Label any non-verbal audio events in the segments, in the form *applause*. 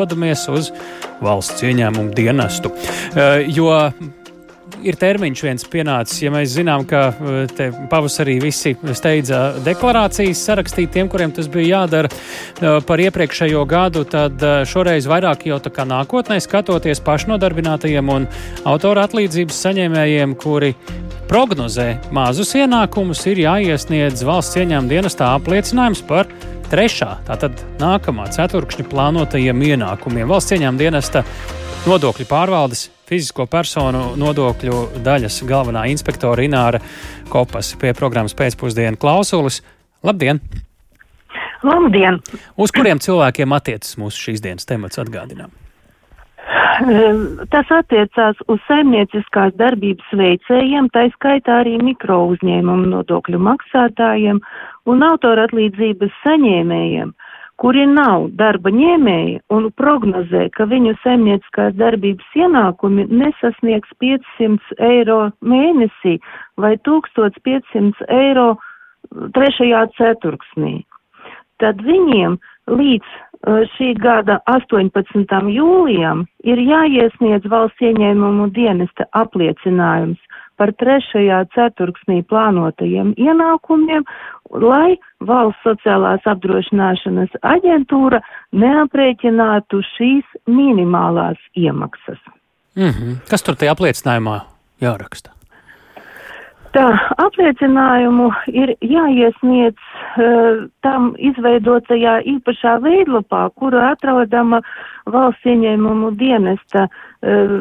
dodamies uz valsts ieņēmumu dienestu. Jo ir termiņš viens pienācis. Ja mēs zinām, ka te pavasarī visi steidza deklarācijas sarakstīt tiem, kuriem tas bija jādara par iepriekšējo gadu, tad šoreiz vairāk jau tā kā nākotnē skatoties pašnodarbinātajiem un autora atlīdzības saņēmējiem, kuri prognozē mazus ienākumus, ir jāiesniedz valsts ieņēmuma dienestā apliecinājums par trešā, tātad nākamā ceturkšņa plānotajiem ienākumiem. Valsts ieņēmuma dienesta nodokļu pārvaldes fizisko personu nodokļu daļas galvenā inspektora Ināra Kopas pie programmas pēcpusdienu klausulis. Labdien! Labdien! Uz kuriem cilvēkiem attiecas mūsu šīs dienas temats atgādinām? Tas attiecās uz saimnieciskās darbības veicējiem, tā skaitā arī mikro uzņēmumu nodokļu maksātājiem un autora atlīdzības saņēmējiem, kuri nav darba ņēmēji un prognozē, ka viņu saimnieciskās darbības ienākumi nesasniegs 500 eiro mēnesī vai 1500 eiro trešajā ceturksnī. Tad viņiem līdz šī gada 18. jūlijam ir jāiesniedz valsts ieņēmumu dienesta apliecinājums par trešajā ceturksnī plānotajiem ienākumiem, lai valsts sociālās apdrošināšanas aģentūra neaprēķinātu šīs minimālās iemaksas. Mm -hmm. Kas tur tajā apliecinājumā jāraksta? Tā apliecinājumu ir jāiesniedz uh, tam izveidotajā īpašā veidlapā, kura atrodama valsts ieņēmumu dienesta uh,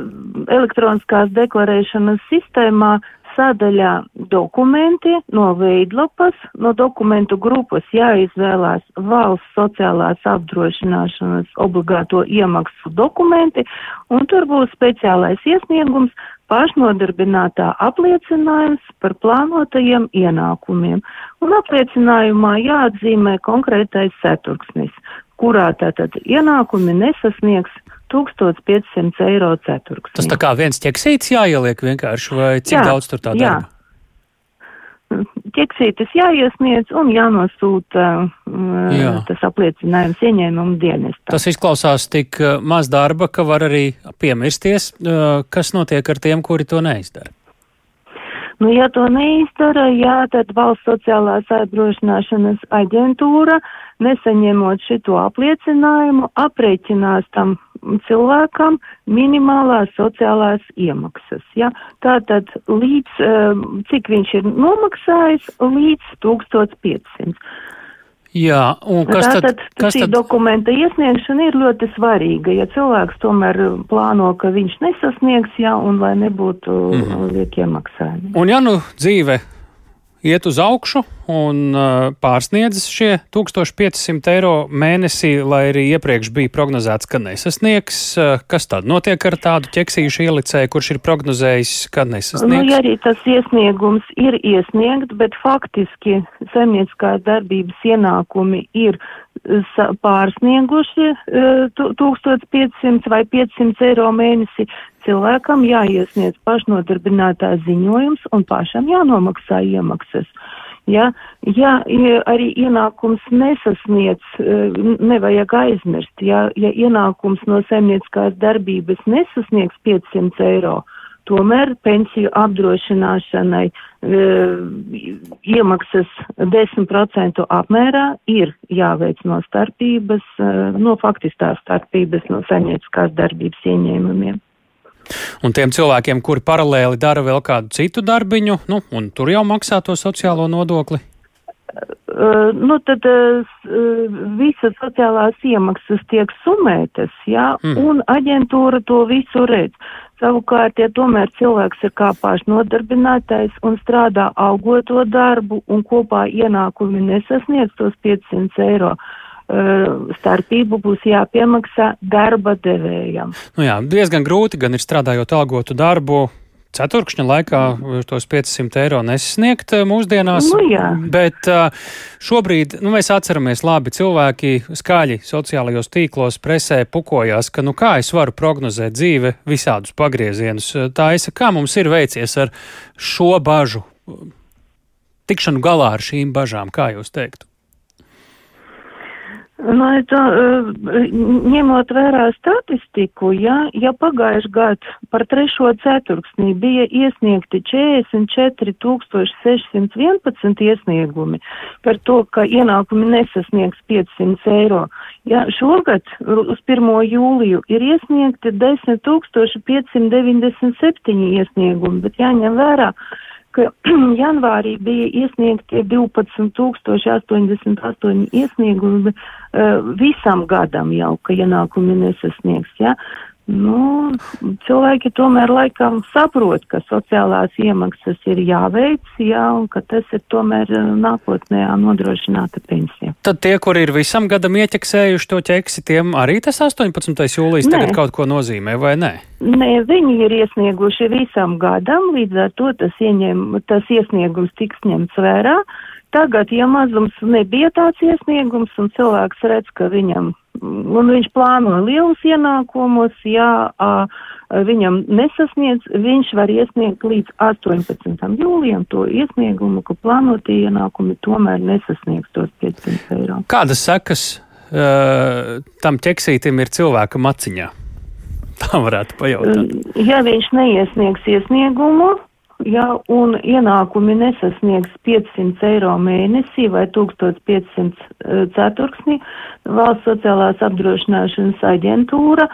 elektroniskās deklarēšanas sistēmā sadaļā dokumenti no veidlapas, no dokumentu grupas jāizvēlās valsts sociālās apdrošināšanas obligāto iemaksu dokumenti, un tur būs speciālais iesniegums pašnodarbinātā apliecinājums par plānotajiem ienākumiem, un apliecinājumā jāatzīmē konkrētais ceturksnis, kurā tātad ienākumi nesasniegs 1500 eiro ceturksni. Tas tā kā viens ķeksīts jāieliek vienkārši, vai cik jā, daudz tur tā darba? Jā. Ķeksītis jāiesniedz un jānosūta jā. tas apliecinājums ieņēmumu dienestā. Tas izklausās tik maz darba, ka var arī piemirsties, kas notiek ar tiem, kuri to neizdara. Nu, ja to neizdara, jā, tad valsts sociālās apdrošināšanas aģentūra, nesaņemot šito apliecinājumu, aprēķinās tam cilvēkam minimālās sociālās iemaksas. Ja? Tātad līdz, cik viņš ir nomaksājis, līdz 1500. Jā, un kas Tātad, tad? Kas šī tad? dokumenta iesniegšana ir ļoti svarīga, ja cilvēks tomēr plāno, ka viņš nesasniegs, jā, un lai nebūtu mm. liek iemaksājumi. Un ja nu dzīve iet uz augšu un uh, pārsniedz šie 1500 eiro mēnesī, lai arī iepriekš bija prognozēts, ka nesasniegs. Uh, kas tad notiek ar tādu ķeksīšu ielicēju, kurš ir prognozējis, ka nesasniegs? Nu, ja arī tas iesniegums ir iesniegts, bet faktiski saimnieciskās darbības ienākumi ir pārsnieguši 1500 vai 500 eiro mēnesi, cilvēkam jāiesniedz pašnodarbinātā ziņojums un pašam jānomaksā iemaksas. Ja, ja arī ienākums nesasniedz, nevajag aizmirst, ja, ja ienākums no saimnieciskās darbības nesasniegs 500 eiro, tomēr pensiju apdrošināšanai e, iemaksas 10% apmērā ir jāveic no starpības, e, no faktiskās starpības, no saimnieciskās darbības ieņēmumiem. Un tiem cilvēkiem, kuri paralēli dara vēl kādu citu darbiņu, nu, un tur jau maksā to sociālo nodokli? Uh, nu, tad uh, visas sociālās iemaksas tiek sumētas, jā, mm. un aģentūra to visu redz. Savukārt, ja tomēr cilvēks ir kā pašnodarbinātais un strādā augoto darbu un kopā ienākumi nesasniedz tos 500 eiro, starpību būs jāpiemaksā darba devējam. Nu jā, diezgan grūti gan ir strādājot algotu darbu, ceturkšņa laikā tos 500 eiro nesasniegt eh, mūsdienās. Nu, jā. bet eh, šobrīd nu, mēs atceramies labi, cilvēki skaļi sociālajos tīklos presē pukojās, ka nu kā es varu prognozēt dzīve visādus pagriezienus. Tā es, kā mums ir veicies ar šo bažu, tikšanu galā ar šīm bažām, kā jūs teiktu? Nu, to, eh, ņemot vērā statistiku, ja, ja pagājuši gadu par trešo ceturksnī bija iesniegti 44 611 iesniegumi par to, ka ienākumi nesasniegs 500 eiro, ja šogad uz 1. jūliju ir iesniegti 10 597 iesniegumi, bet jāņem vērā, ka *clears throat* janvārī bija iesniegti 12,088 iesniegumi uh, visam gadam jau, ka ienākumi nesasniegs. Ja? Nu, cilvēki tomēr laikam saprot, ka sociālās iemaksas ir jāveic, jā, un ka tas ir tomēr eh, nākotnē nodrošināta pensija. Tad tie, kur ir visam gadam ieķeksējuši to ķeksi, tiem arī tas 18. jūlijas Nē. tagad kaut ko nozīmē, vai ne? Nē, viņi ir iesnieguši visam gadam, līdz ar to tas, ieņem, tas iesniegums tiks ņemts vērā. Tagad, ja mazums nebija tāds iesniegums un cilvēks redz, ka viņam un viņš plāno lielus ienākumus, ja viņam nesasniedz, viņš var iesniegt līdz 18. jūlijam to iesniegumu, ka plānotie ienākumi tomēr nesasniegs tos 500 eiro. Kādas sekas uh, tam ķeksītim ir cilvēka maciņā? *laughs* Tā varētu pajautāt. Ja viņš neiesniegs iesniegumu, ja, un ienākumi nesasniegs 500 eiro mēnesī vai 1500 eh, ceturksnī, valsts sociālās apdrošināšanas aģentūra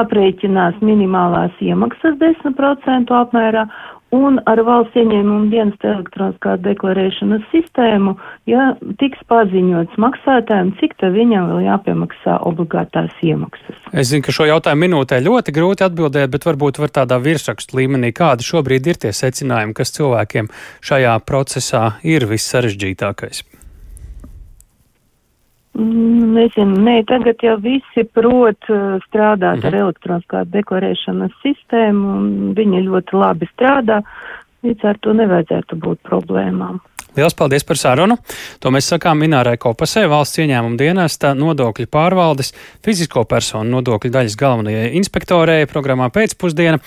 aprēķinās minimālās iemaksas 10% apmērā un ar valsts ieņēmumu dienas elektroniskā deklarēšanas sistēmu, ja tiks paziņots maksātājiem, cik te viņam vēl jāpiemaksā obligātās iemaksas. Es zinu, ka šo jautājumu minūtē ļoti grūti atbildēt, bet varbūt var tādā virsrakstu līmenī, kādi šobrīd ir tie secinājumi, kas cilvēkiem šajā procesā ir vissarežģītākais. Mm, nezinu, nē, tagad jau visi prot uh, strādāt mhm. ar elektroniskā deklarēšanas sistēmu, un viņi ļoti labi strādā, līdz ar to nevajadzētu būt problēmām. Lielas paldies par sarunu. To mēs sakām Minārai Kopasē, valsts ieņēmuma dienesta nodokļu pārvaldes fizisko personu nodokļu daļas galvenajai inspektorē programmā pēcpusdiena.